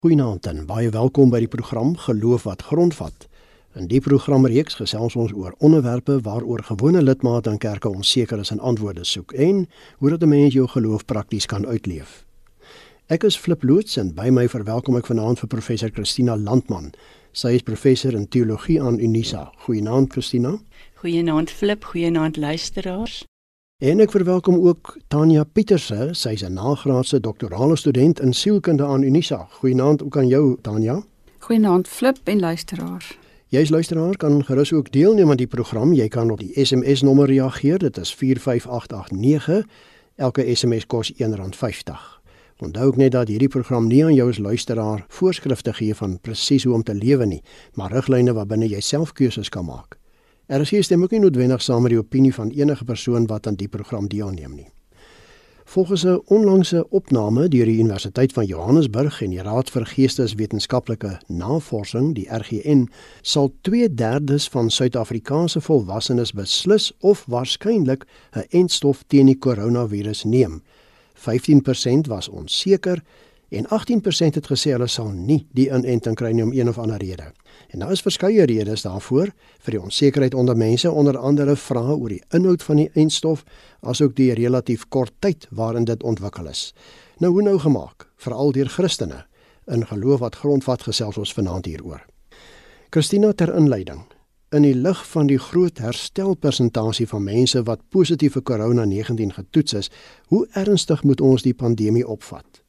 Goeienaand en baie welkom by die program Geloof wat grondvat. In die programreeks gesels ons oor onderwerpe waaroor gewone lidmate in kerke onseker is en antwoorde soek en hoe dat 'n mens jou geloof prakties kan uitleef. Ek is Flip Loots en by my verwelkom ek vanaand vir professor Christina Landman. Sy is professor in teologie aan Unisa. Goeienaand Christina. Goeienaand Flip, goeienaand luisteraars. En ek verwelkom ook Tanya Pieterse, sy is 'n nagraadse doktorale student in sielkunde aan Unisa. Goeienaand ook aan jou Tanya. Goeienaand Flip en luisteraars. Jy as luisteraar kan gerus ook deelneem aan die program. Jy kan op die SMS nommer reageer. Dit is 45889. Elke SMS kos R1.50. Onthou ook net dat hierdie program nie aan jou as luisteraar voorskrifte gee van presies hoe om te lewe nie, maar riglyne waarbinne jy self keuses kan maak. RC stem ook nie noodwendig saam met die opinie van enige persoon wat aan die program deelneem nie. Volgens 'n onlangse opname deur die Universiteit van Johannesburg en die Raad vir Geesteswetenskaplike Navorsing, die RGN, sal 2/3 van Suid-Afrikaanse volwassenes beslis of waarskynlik 'n entstof teen die koronavirus neem. 15% was onseker en 18% het gesê hulle sal nie die inenting kry nie om een of ander rede. En daar is verskeie redes daarvoor vir die onsekerheid onder mense, onder andere vrae oor die inhoud van die enstof, asook die relatief kort tyd waarin dit ontwikkel is. Nou hoe nou gemaak, veral deur Christene in geloof wat grondvat gesels ons vanaand hieroor. Christina ter inleiding. In die lig van die groot herstelpersentasie van mense wat positief vir corona-19 getoets is, hoe ernstig moet ons die pandemie opvat?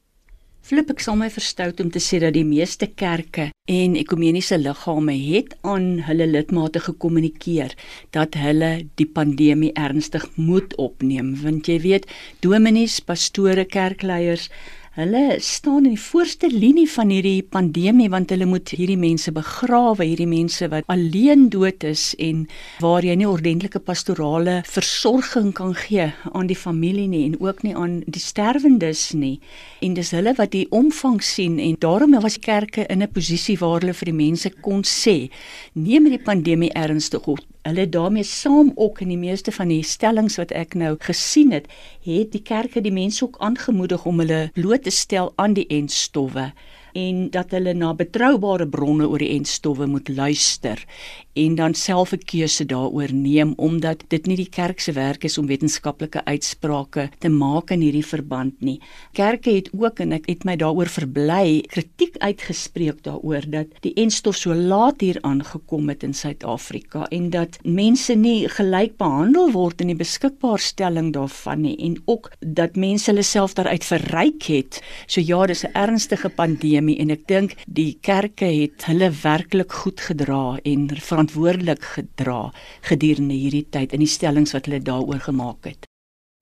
Flip ek sal my verstout om te sê dat die meeste kerke en ekumeniese liggame het aan hulle lidmate gekommunikeer dat hulle die pandemie ernstig moet opneem. Want jy weet dominees, pastore, kerkleiers Hulle staan in die voorste linie van hierdie pandemie want hulle moet hierdie mense begrawe, hierdie mense wat alleen dood is en waar jy nie ordentlike pastorale versorging kan gee aan die familie nie en ook nie aan die sterwendes nie. En dis hulle wat die omvang sien en daarom was kerke in 'n posisie waar hulle vir die mense kon sê: "Neem hierdie pandemie ernstig op hulle daarmee saam ook in die meeste van die stellings wat ek nou gesien het, het die kerke die mense ook aangemoedig om hulle bloot te stel aan die enstowwe en dat hulle na betroubare bronne oor die enstowwe moet luister en dan self 'n keuse daaroor neem omdat dit nie die kerk se werk is om wetenskaplike uitsprake te maak in hierdie verband nie. Kerke het ook en ek het my daaroor verbly kritiek uitgespreek daaroor dat die enstof so laat hier aangekom het in Suid-Afrika en dat mense nie gelyk behandel word in die beskikbaarstelling daarvan nie en ook dat mense hulle self daaruit verryk het. So ja, dis 'n ernstige pandemie en ek dink die kerke het hulle werklik goed gedra en verantwoordelik gedra gedurende hierdie tyd in die stellings wat hulle daaroor gemaak het.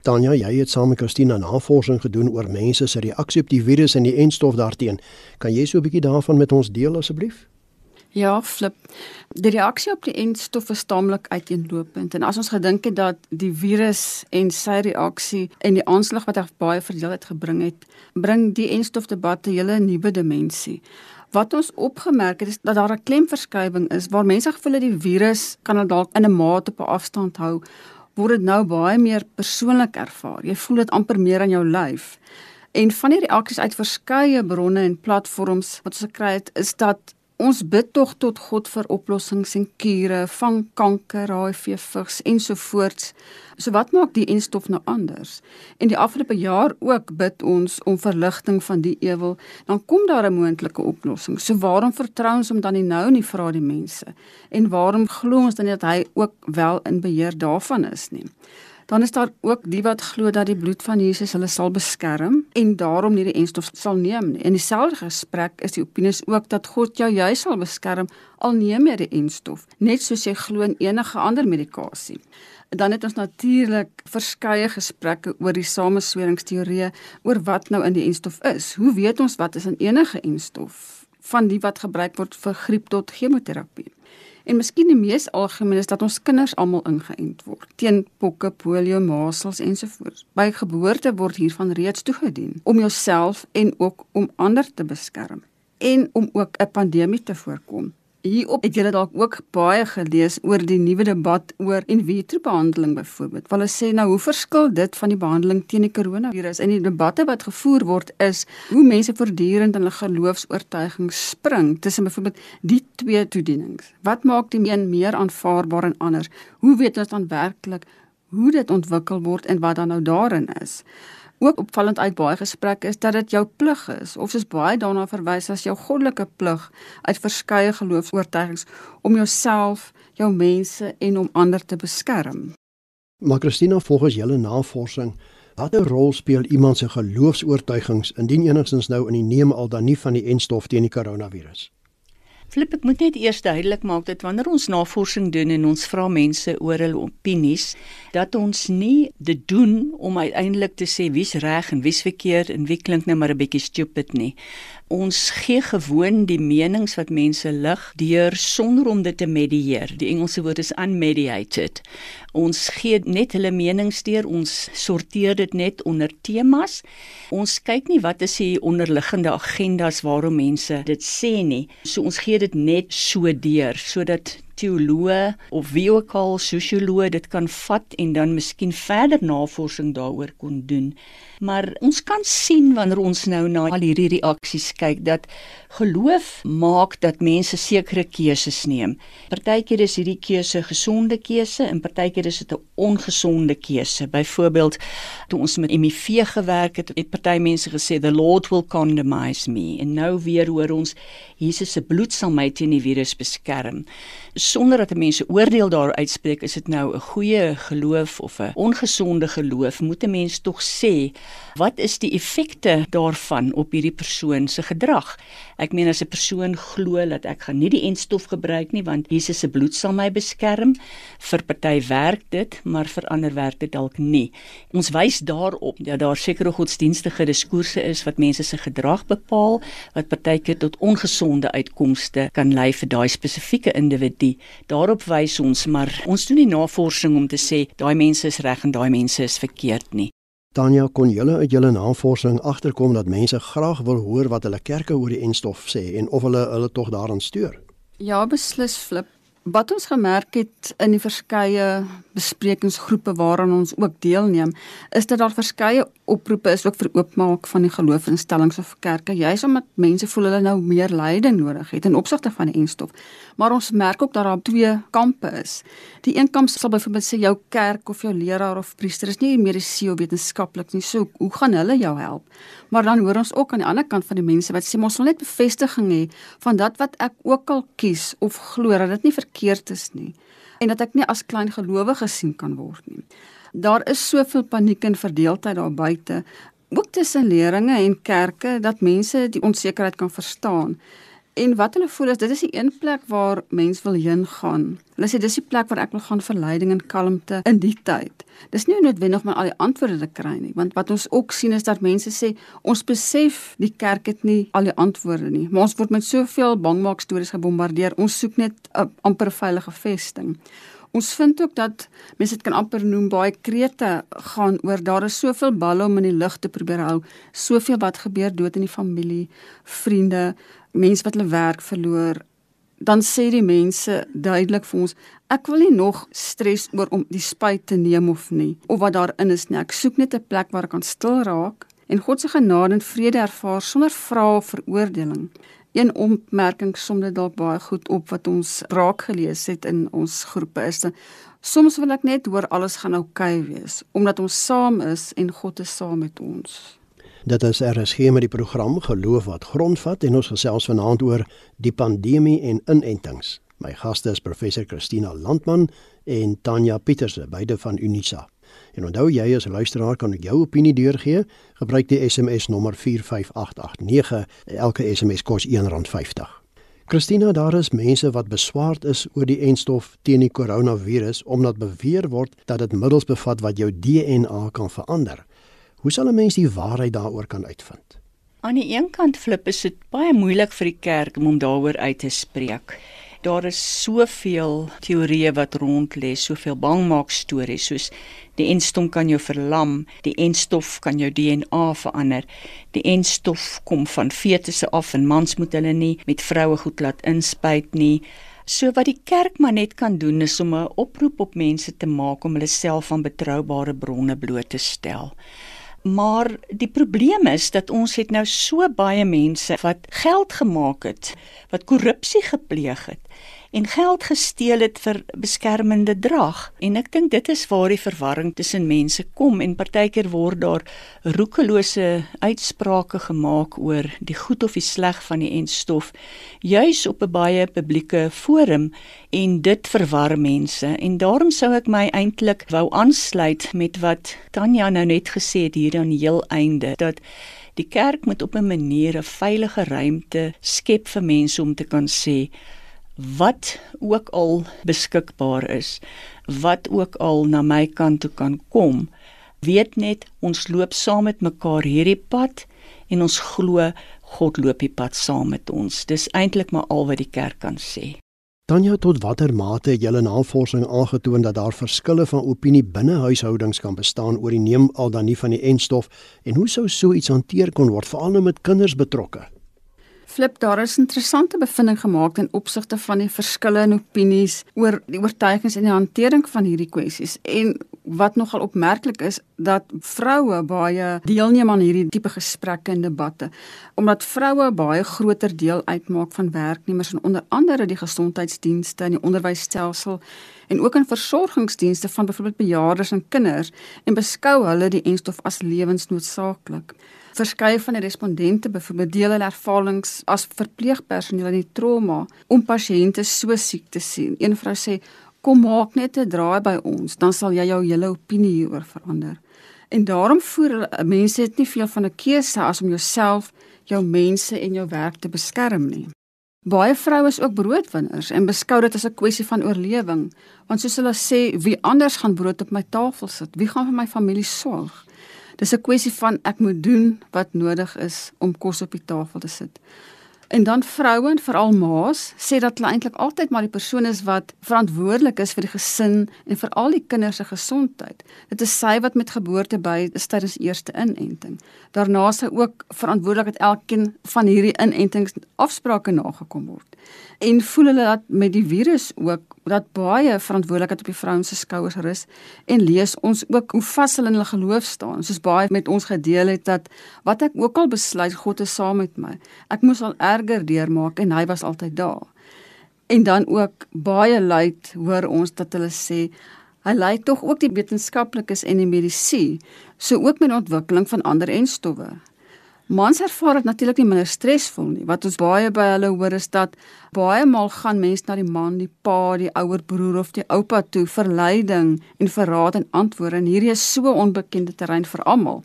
Tanya, jy het saam met Christina navorsing gedoen oor mense se reaksie op die virus en die enstof daarteenoor. Kan jy so 'n bietjie daarvan met ons deel asseblief? Ja, flip. Die reaksie op die enstof is taamlik uiteenlopend en as ons gedink het dat die virus en sy reaksie en die aanslag wat hy baie verdeeldheid gebring het, bring die enstof debat 'n hele nuwe dimensie. Wat ons opgemerk het is dat daar 'n klemverskywing is waar mense gevoel het die virus kan hulle dalk in 'n mate op 'n afstand hou, word dit nou baie meer persoonlik ervaar. Jy voel dit amper meer aan jou lyf. En van die reaksies uit verskeie bronne en platforms wat ons gekry het, is dat Ons bid tog tot God vir oplossings en kure van kanker, HIV, vigs ensovoorts. So wat maak die enstof nou anders? En die afgelope jaar ook bid ons om verligting van die ewel, dan kom daar 'n moontlike oplossing. So waarom vertrou ons hom dan nie nou nie vra die mense? En waarom glo ons dan nie dat hy ook wel in beheer daarvan is nie? Dan is daar ook die wat glo dat die bloed van Jesus hulle sal beskerm en daarom nie die enstof sal neem nie. In dieselfde gesprek is die opinies ook dat God jou juis sal beskerm al neem jy die enstof, net soos jy glo in enige ander medikasie. Dan het ons natuurlik verskeie gesprekke oor die samesweringsteorieë oor wat nou in die enstof is. Hoe weet ons wat is in enige enstof van die wat gebruik word vir griep tot chemoterapie? En miskien die mees algemeen is dat ons kinders almal ingeënt word teen pokke, polio, masels ensovoorts. By geboorte word hiervan reeds toegedien om jouself en ook om ander te beskerm en om ook 'n pandemie te voorkom. Hierop het julle dalk ook baie gelees oor die nuwe debat oor in vitro behandeling byvoorbeeld. Hulle sê nou hoe verskil dit van die behandeling teen die koronavirus? En die debatte wat gevoer word is hoe mense voortdurend in hulle geloofs-oortuigings spring tussen byvoorbeeld die twee toedienings. Wat maak die een meer aanvaarbaar en ander? Hoe weet ons dan werklik hoe dit ontwikkel word en wat dan nou daarin is? Ook opvallend uit baie gesprekke is dat dit jou plig is of soos baie daarna verwys as jou goddelike plig uit verskeie geloofs-oortuigings om jouself, jou mense en om ander te beskerm. Maar Christina, volgens julle navorsing, watter rol speel iemand se geloofs-oortuigings indien enigstens nou in die neem al dan nie van die enstof teen die koronavirus? Flip, ek moet net eers duidelik maak dat wanneer ons navorsing doen en ons vra mense oor hulle opinies, dat ons nie dit doen om uiteindelik te sê wie's reg en wie's verkeerd en wie klink nou maar 'n bietjie stupid nie ons gee gewoon die menings wat mense lig deur sonder om dit te medieer. Die Engelse woord is unmediated. Ons gee net hulle menings deur, ons sorteer dit net onder temas. Ons kyk nie wat is die onderliggende agendas waarom mense dit sê nie. So ons gee dit net so deur sodat teoloë of wie ook al sosioloë dit kan vat en dan miskien verder navorsing daaroor kon doen. Maar ons kan sien wanneer ons nou na al hierdie reaksies kyk dat geloof maak dat mense sekere keuses neem. Partykeer is hierdie keuse 'n gesonde keuse en partykeer is dit 'n ongesonde keuse. Byvoorbeeld toe ons met HIV gewerk het, het party mense gesê the Lord will condomize me en nou weer hoor ons Jesus se bloed sal my teen die virus beskerm. Sonder dat mense oordeel daar uitspreek, is dit nou 'n goeie geloof of 'n ongesonde geloof, moet 'n mens tog sê wat is die effekte daarvan op hierdie persoon se gedrag? Ek meen as 'n persoon glo dat ek gaan nie die enstof gebruik nie want Jesus se bloed sal my beskerm. Vir party werk dit, maar vir ander werk dit dalk nie. Ons wys daarop dat daar sekere godsdienstige diskoerse is wat mense se gedrag bepaal wat partykeer tot ongesonde uitkomste kan lei vir daai spesifieke individu. Daarop wys ons, maar ons doen nie navorsing om te sê daai mense is reg en daai mense is verkeerd nie. Tanya, kon julle uit julle navorsing agterkom dat mense graag wil hoor wat hulle kerke oor die enstof sê en of hulle hulle tog daaraan steur? Ja, beslis flip. Wat ons gemerk het in die verskeie besprekingsgroepe waaraan ons ook deelneem, is dat daar verskeie oproepe is ook vir oopmaak van die geloofsinstellings of kerke, juis omdat mense voel hulle nou meer leiding nodig het in opsigte van die enstof. Maar ons merk ook dat daar twee kampe is. Die een kamp sal byvoorbeeld sê jou kerk of jou leraar of priester is nie mediese of wetenskaplik nie, so hoe gaan hulle jou help? Maar dan hoor ons ook aan die ander kant van die mense wat sê ons wil net bevestiging hê van dat wat ek ook al kies of glo dat dit nie verkeerd is nie en dat ek nie as klein gelowige gesien kan word nie. Daar is soveel paniek en verdeeldheid daar buite, ook tussen leringe en kerke dat mense die onsekerheid kan verstaan. En wat hulle voel is dit is die een plek waar mens wil heen gaan. Hulle sê dis die plek waar ek wil gaan vir leiding en kalmte in die tyd. Dis nie noodwendig om al die antwoorde te kry nie, want wat ons ook sien is dat mense sê ons besef die kerk het nie al die antwoorde nie, maar ons word met soveel bangmaak stories gebombardeer. Ons soek net 'n amper veilige vesting. Ons vind ook dat mense dit kan amper noem baie krete gaan oor daar is soveel balle om in die lug te probeer hou, soveel wat gebeur dood in die familie, vriende, mense wat hulle werk verloor. Dan sê die mense duidelik vir ons, ek wil nie nog stres oor om die spyt te neem of nie of wat daarin is nie. Ek soek net 'n plek waar ek kan stil raak en God se genade en vrede ervaar sonder vrae of veroordeling. Een opmerking som dit dalk baie goed op wat ons raak gelees het in ons groepe is dat soms wil ek net hoor alles gaan oukei okay wees omdat ons saam is en God is saam met ons. Dit is RSG met die program Geloof wat grondvat en ons gesels vanaand oor die pandemie en inentings. My gaste is professor Christina Landman en Tanya Pieterse, beide van Unisa. En onthou jy as luisteraar kan ek jou opinie deurgee. Gebruik die SMS nommer 45889. Elke SMS kos R1.50. Christina, daar is mense wat beswaard is oor die enstof teen die koronavirus omdat beweer word dat dit middels bevat wat jou DNA kan verander. Hoe sal 'n mens die waarheid daaroor kan uitvind? Aan die een kant flip is dit baie moeilik vir die kerk om daaroor uit te spreek. Daar is soveel teorieë wat rond lê, soveel bangmaak stories soos die enstom kan jou verlam, die enstof kan jou DNA verander. Die enstof kom van fetusse af en mans moet hulle nie met vroue goed laat inspuit nie. So wat die kerk maar net kan doen is om 'n oproep op mense te maak om hulle self aan betroubare bronne bloot te stel. Maar die probleem is dat ons het nou so baie mense wat geld gemaak het, wat korrupsie gepleeg het en geld gesteel het vir beskermende drag en ek dink dit is waar die verwarring tussen mense kom en partykeer word daar roekelose uitsprake gemaak oor die goed of die sleg van die enstof juis op 'n baie publieke forum en dit verwar mense. En daarom sou ek my eintlik wou aansluit met wat Tanya nou net gesê het hier aan die heel einde dat die kerk moet op 'n manier 'n veilige ruimte skep vir mense om te kan sê wat ook al beskikbaar is, wat ook al na my kant toe kan kom, weet net ons loop saam met mekaar hierdie pad en ons glo God loop die pad saam met ons. Dis eintlik maar al wat die kerk kan sê. Tanya tot watter mate het julle navorsing aangetoon dat daar verskille van opinie binne huishoudings kan bestaan oor die neem al dan nie van die enstof en hoe sou so iets hanteer kon word veral nou met kinders betrokke? Flip, daar is interessante bevinding gemaak in opsigte van die verskille in opinies oor die oortuigings en die hantering van hierdie kwessies. En wat nogal opmerklik is, dat vroue baie deelneem aan hierdie tipe gesprekke en debatte, omdat vroue baie groter deel uitmaak van werknemers en onder andere die gesondheidsdienste en die onderwysstelsel en ook in versorgingsdienste van byvoorbeeld bejaardes en kinders en beskou hulle die enstof as lewensnoodsaaklik. Verskeie van die respondente byvoorbeeld deel hulle ervarings as verpleegpersoneel in die trauma om pasiënte so siek te sien. Een vrou sê: "Kom maak net 'n draai by ons, dan sal jy jou hele opinie hieroor verander." En daarom voer mense het nie veel van 'n keuse as om jouself, jou mense en jou werk te beskerm nie. Baie vroue is ook broodwinners en beskou dit as 'n kwessie van oorlewing, want soos hulle sê, wie anders gaan brood op my tafel sit? Wie gaan vir my familie sorg? Dis 'n kwessie van ek moet doen wat nodig is om kos op die tafel te sit. En dan vrouens, veral ma's, sê dat hulle eintlik altyd maar die persoon is wat verantwoordelik is vir die gesin en vir al die kinders se gesondheid. Dit is sy wat met geboorte by is tydens eerste inenting. Daarna is sy ook verantwoordelik dat elkeen van hierdie inentings afsprake nagekom word en voel hulle dat met die virus ook dat baie verantwoordelikheid op die vrouens se skouers rus en lees ons ook hoe vas hulle in hulle geloof staan. Soos baie met ons gedeel het dat wat ek ook al besluit God is saam met my. Ek moes al erger deurmaak en hy was altyd daar. En dan ook baie luid hoor ons dat hulle sê hy lei tog ook die wetenskaplikes en die medisy so ook met ontwikkeling van ander enstowwe Mans ervaar dit natuurlik nie minder stresvol nie. Wat ons baie by hulle hoor is dat baie maal gaan mense na die man, die pa, die ouer broer of die oupa toe vir leiding en vir raad en antwoorde en hierdie is so onbekende terrein vir almal.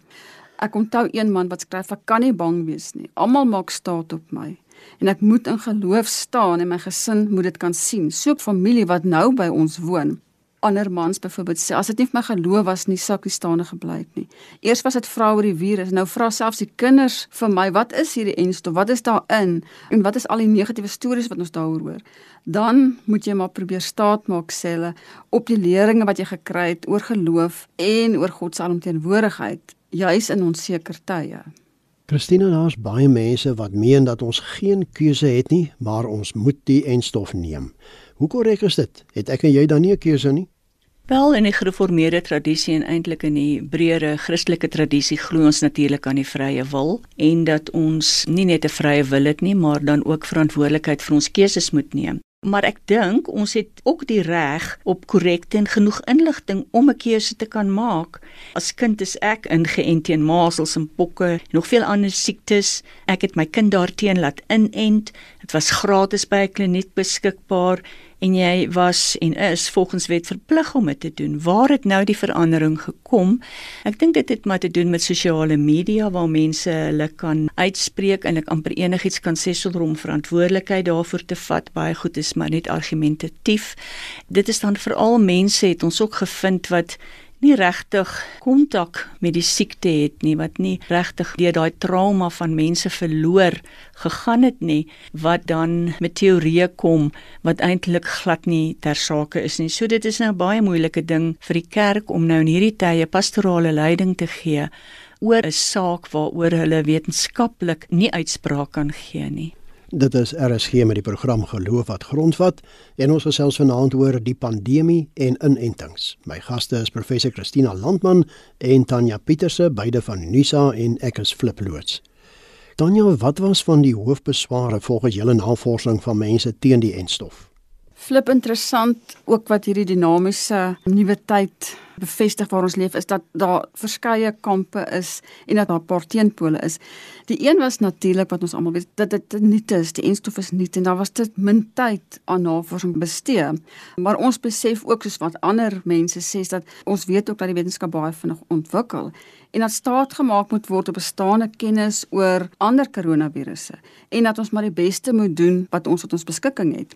Ek onthou een man wat skryf ek kan nie bang wees nie. Almal maak staat op my en ek moet in geloof staan en my gesin moet dit kan sien. So 'n familie wat nou by ons woon ander mans byvoorbeeld sê as dit nie vir my geloof was nie ek staande gebly het nie. Eers was dit vra oor die virus, nou vra selfs die kinders vir my wat is hierdie enstof? Wat is daarin? En wat is al die negatiewe stories wat ons daaroor hoor? Dan moet jy maar probeer staat maak sê hulle op die leringe wat jy gekry het oor geloof en oor God se alomteenwoordigheid juis in onseker tye. Christina, daar's baie mense wat meen dat ons geen keuse het nie, maar ons moet die enstof neem. Hoe korrek is dit? Het ek en jy dan nie 'n keuse nie? Wel in die gereformeerde tradisie en eintlik in die breëre Christelike tradisie glo ons natuurlik aan die vrye wil en dat ons nie net 'n vrye wil het nie, maar dan ook verantwoordelikheid vir ons keuses moet neem. Maar ek dink ons het ook die reg op korrekte en genoeg inligting om 'n keuse te kan maak. As kind is ek ingeënt teen masels en pokke en nog veel ander siektes. Ek het my kind daarteen laat inent. Dit was gratis by 'n kliniek beskikbaar en jy was en is volgens wet verplig om dit te doen. Waar het nou die verandering gekom? Ek dink dit het maar te doen met sosiale media waar mense hulle kan uitspreek en ek amper enigiets kan sê sonder om verantwoordelikheid daarvoor te vat. Baie goed is maar net argumentatief. Dit is dan veral mense het ons ook gevind wat nie regtig kontak met die siekte het nie, wat nie regtig deur daai trauma van mense verloor gegaan het nie, wat dan met teorieë kom wat eintlik glad nie ter sake is nie. So dit is nou baie moeilike ding vir die kerk om nou in hierdie tye pastorale leiding te gee oor 'n saak waaroor hulle wetenskaplik nie uitspraak kan gee nie. Dit is RSG met die program Geloof wat grondvat en ons gesels vanaand oor die pandemie en inentings. My gaste is professor Christina Landman en Tanya Pieterse, beide van Unisa en ek is Flip Loots. Tanya, wat was van die hoofbesware volgens julle navorsing van mense teen die enstof? Flip interessant ook wat hierdie dinamiese nuwe tyd bevestig waar ons leef is dat daar verskeie kampe is en dat daar 'n paar teenpole is. Die een was natuurlik wat ons almal weet dat dit nie is die enstof is nie en daar was dit min tyd aan navorsing bestee. Maar ons besef ook soos wat ander mense sê dat ons weet ook dat die wetenskap baie vinnig ontwikkel en dat staat gemaak moet word op bestaande kennis oor ander koronavirusse en dat ons maar die beste moet doen wat ons tot ons beskikking het.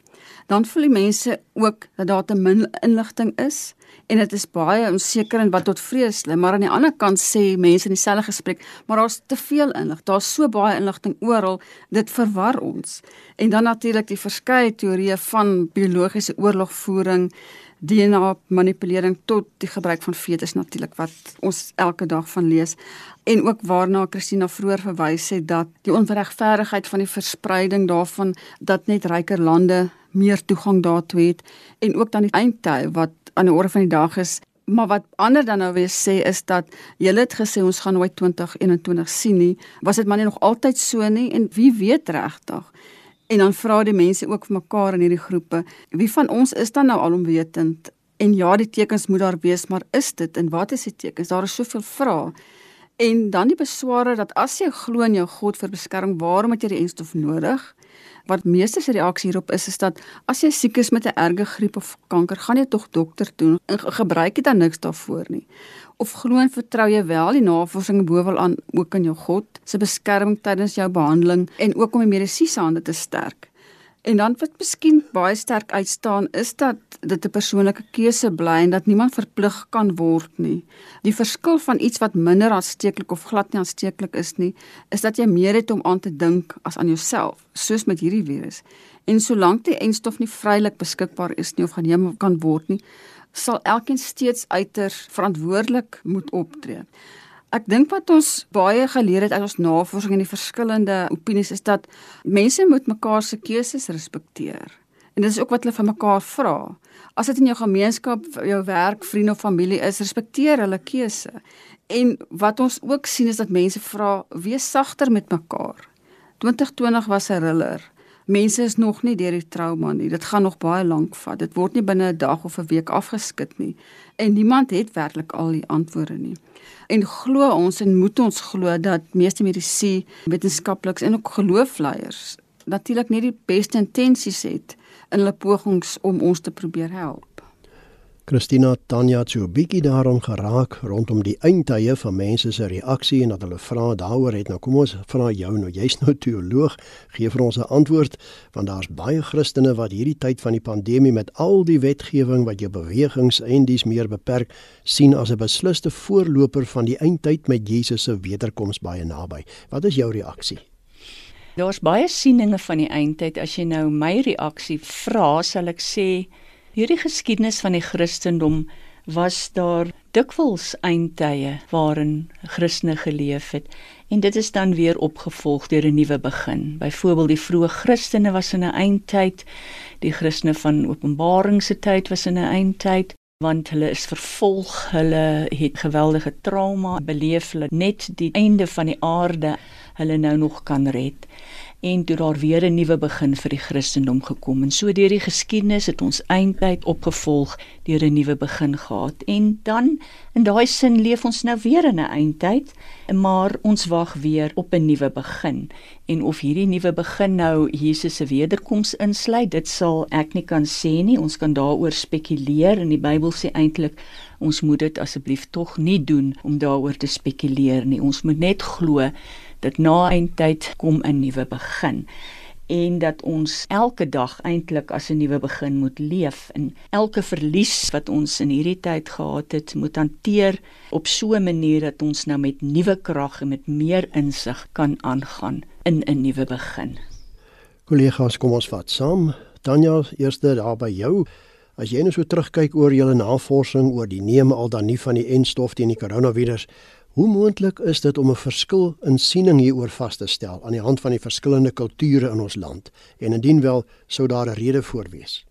Dan voel die mense ook dat daar te min inligting is en dit is baie onseker en wat tot vrees lê maar aan die ander kant sê mense in dieselfde gesprek maar daar's te veel inlig daar's so baie inligting oral dit verwar ons en dan natuurlik die verskeie teorieë van biologiese oorlogvoering DNA manipulering tot die gebruik van fetus natuurlik wat ons elke dag van lees en ook waarna Christina vroeër verwys het dat die onregverdigheid van die verspreiding daarvan dat net ryker lande meer toegang daartoe het en ook dan die eindtyd wat aan die orde van die dag is. Maar wat ander dan nou weer sê is dat julle het gesê ons gaan nooit 2021 sien nie. Was dit maar nie nog altyd so nie en wie weet regtig? En dan vra die mense ook vir mekaar in hierdie groepe, wie van ons is dan nou alomwetend? En ja, die tekens moet daar wees, maar is dit en wat is die tekens? Daar is soveel vrae. En dan die besware dat as jy glo in jou God vir beskerming, waarom het jy die enstof nodig? Wat meeste se reaksie hierop is is dat as jy siek is met 'n erge griep of kanker, gaan jy tog dokter toe en gebruik jy dan niks daarvoor nie. Of glo en vertrou jy wel die navorsing bovenaan ook in jou God se beskerming tydens jou behandeling en ook om die mediese hande te sterk. En dan wat miskien baie sterk uitstaan is dat dit 'n persoonlike keuse bly en dat niemand verplig kan word nie. Die verskil van iets wat minder aansteeklik of glad nie aansteeklik is nie, is dat jy meer het om aan te dink as aan jouself, soos met hierdie virus. En solank die enstof nie vrylik beskikbaar is nie of geneem kan word nie, sal elkeen steeds uiters verantwoordelik moet optree. Ek dink wat ons baie geleer het uit ons navorsing en die verskillende opinies is dat mense moet mekaar se keuses respekteer. En dit is ook wat hulle van mekaar vra. As dit in jou gemeenskap, jou werk, vriende of familie is, respekteer hulle keuse. En wat ons ook sien is dat mense vra, wees sagter met mekaar. 2020 was 'n thriller. Mense is nog nie deur die trauma nie. Dit gaan nog baie lank vat. Dit word nie binne 'n dag of 'n week afgeskit nie. En niemand het werklik al die antwoorde nie en glo ons en moet ons glo dat meeste medisy wetenskaplikes en ook geloofleiers natuurlik net die beste intensies het in hulle pogings om ons te probeer help. Christina Tanya het so 'n bietjie daarom geraak rondom die eindtye van mense se reaksie en dat hulle vra daaroor het. Nou kom ons vra jou nou, jy's nou teoloog, gee vir ons 'n antwoord want daar's baie Christene wat hierdie tyd van die pandemie met al die wetgewing wat jou bewegings en dies meer beperk, sien as 'n beslisste voorloper van die eindtyd met Jesus se wederkoms baie naby. Wat is jou reaksie? Daar's baie sieninge van die eindtyd. As jy nou my reaksie vra, sal ek sê Hierdie geskiedenis van die Christendom was daar dikwels eindtye waarin Christene geleef het en dit is dan weer opgevolg deur 'n nuwe begin. Byvoorbeeld die vroeë Christene was in 'n eindtyd, die Christene van Openbaring se tyd was in 'n eindtyd want hulle is vervolg, hulle het geweldige trauma beleef, hulle net die einde van die aarde hulle nou nog kan red en toe daar weer 'n nuwe begin vir die Christendom gekom. En so deur die geskiedenis het ons eintlik opgevolg deur 'n nuwe begin gehad. En dan in daai sin leef ons nou weer in 'n eindtyd maar ons wag weer op 'n nuwe begin. En of hierdie nuwe begin nou Jesus se wederkoms insluit dit sal ek nie kan sê nie. Ons kan daaroor spekuleer en die Bybel sê eintlik ons moet dit asseblief tog nie doen om daaroor te spekuleer nie. Ons moet net glo dat na eindtyd kom 'n nuwe begin. en dat ons elke dag eintlik as 'n nuwe begin moet leef en elke verlies wat ons in hierdie tyd gehad het moet hanteer op so 'n manier dat ons nou met nuwe krag en met meer insig kan aangaan in 'n nuwe begin. Kollegas, kom ons vat saam. Tanya, eerste daar by jou. As jy nou so terugkyk oor julle navorsing oor die neem al dan nie van die enstof teen die koronavirus, hoe moontlik is dit om 'n verskil in siening hieroor vas te stel aan die hand van die verskillende kulture in ons land? En indien wel, sou daar 'n rede voor wees.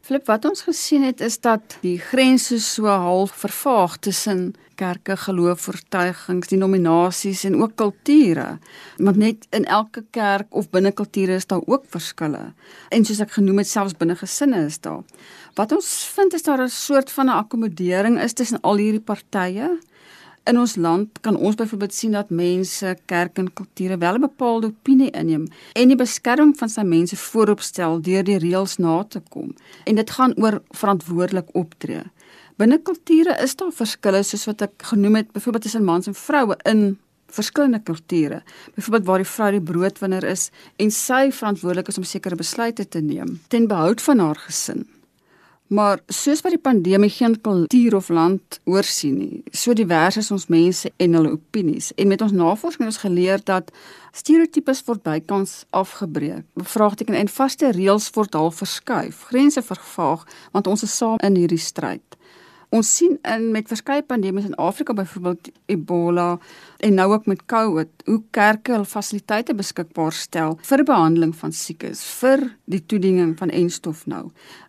Flip, wat ons gesien het is dat die grense so half vervaag tussen kerke, geloof, oortuigings, denominasies en ook kulture. Want net in elke kerk of binne kulture is daar ook verskille. En soos ek genoem het, selfs binne gesinne is daar. Wat ons vind is daar 'n soort van 'n akkommodering is tussen al hierdie partye. In ons land kan ons byvoorbeeld sien dat mense, kerk en kulture wel 'n bepaalde opinie inneem en die beskerming van sy mense vooropstel deur die reëls na te kom. En dit gaan oor verantwoordelik optree. Binne kulture is daar verskille soos wat ek genoem het, byvoorbeeld tussen mans en vroue in verskillende kulture. Byvoorbeeld waar die vrou die broodwinner is en sy verantwoordelik is om sekere besluite te neem ten behoud van haar gesin. Maar soos wat die pandemie geen kultuur of land oorsien nie, so divers is ons mense en hulle opinies. En met ons navorsing het ons geleer dat stereotypes word bykans afgebreek. Bevraagteken en vaste reëls word al verskuif, grense vervaag, want ons is saam in hierdie stryd. Ons sien in met verskeie pandemies in Afrika byvoorbeeld Ebola en nou ook met COVID hoe kerke hul fasiliteite beskikbaar stel vir behandeling van siekes, vir die toediening van enstof nou.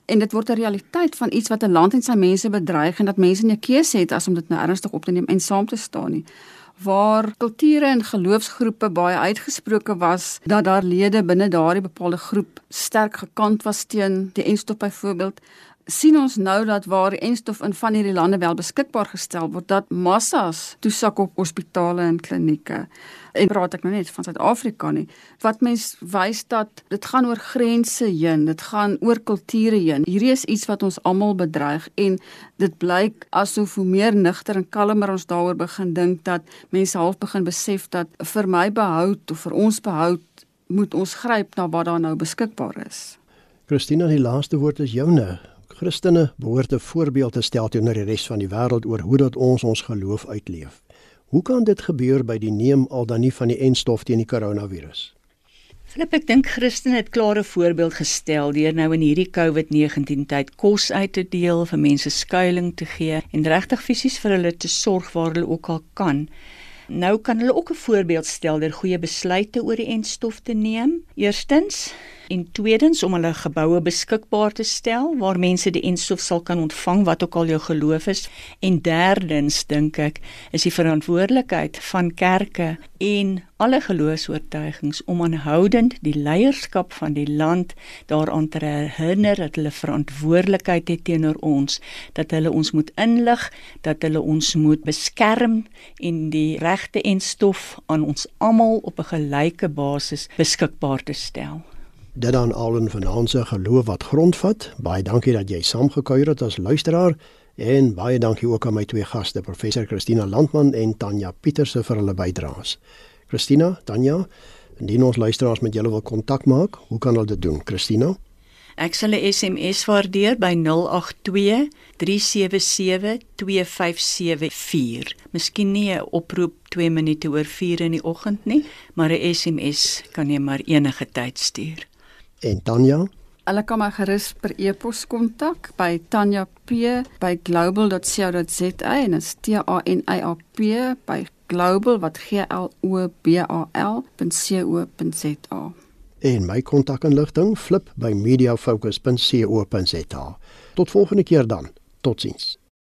En dit word 'n realiteit van iets wat 'n land en sy mense bedreig en dat mense nie 'n keuse het as om dit nou ernstig op te neem en saam te staan nie waar kulture en geloofsgroepe baie uitgesproke was dat daar lede binne daardie bepaalde groep sterk gekant was teen die enstof byvoorbeeld sien ons nou dat waar enstof in van hierdie lande wel beskikbaar gestel word dat massas toesak op hospitale en klinieke. En praat ek nou net van Suid-Afrika nie. Wat mens wys dat dit gaan oor grense heen, dit gaan oor kulture heen. Hierdie is iets wat ons almal bedreig en dit blyk asof hoe meer nigter en kalmer ons daaroor begin dink dat mense half begin besef dat vir my behoud of vir ons behoud moet ons gryp na wat daar nou beskikbaar is. Christina, die laaste woord is joune. Christene behoort 'n voorbeeld te stel teenoor die res van die wêreld oor hoe dat ons ons geloof uitleef. Hoe kan dit gebeur by die neem al dan nie van die enstof teen die koronavirus? Filip, ek dink Christene het klare voorbeeld gestel deur nou in hierdie COVID-19 tyd kos uit te deel, vir mense skuilings te gee en regtig fisies vir hulle te sorg waar hulle ook al kan. Nou kan hulle ook 'n voorbeeld stel deur goeie besluite oor die enstof te neem. Eerstens en tweedens om hulle geboue beskikbaar te stel waar mense die enstof sal kan ontvang wat ook al jou geloof is. En derdens dink ek is die verantwoordelikheid van kerke en alle geloofs-oortuigings om aanhoudend die leierskap van die land daaraan te herinner dat hulle verantwoordelikheid het teenoor ons dat hulle ons moet inlig dat hulle ons moet beskerm en die regte enstof aan ons almal op 'n gelyke basis beskikbaar te stel dit dan al in vanaand se geloof wat grondvat. Baie dankie dat jy saamgekuier het as luisteraar en baie dankie ook aan my twee gaste, professor Christina Landman en Tanya Pieterse vir hulle bydraes. Christina, Tanya, indien ons luisteraars met julle wil kontak maak, hoe kan hulle dit doen? Christina Ek sal 'n SMS waardeer by 082 377 2574. Miskien nie 'n oproep 2 minute oor 4 in die oggend nie, maar 'n SMS kan jy maar enige tyd stuur. En Tanya? Hulle kan my gerus per e-pos kontak by tanya.p@global.co.za en dit is T A N Y A P by global wat G L O B A L.co.za. En my kontakinligting flip by mediafocus.co.za. Tot volgende keer dan. Totsiens.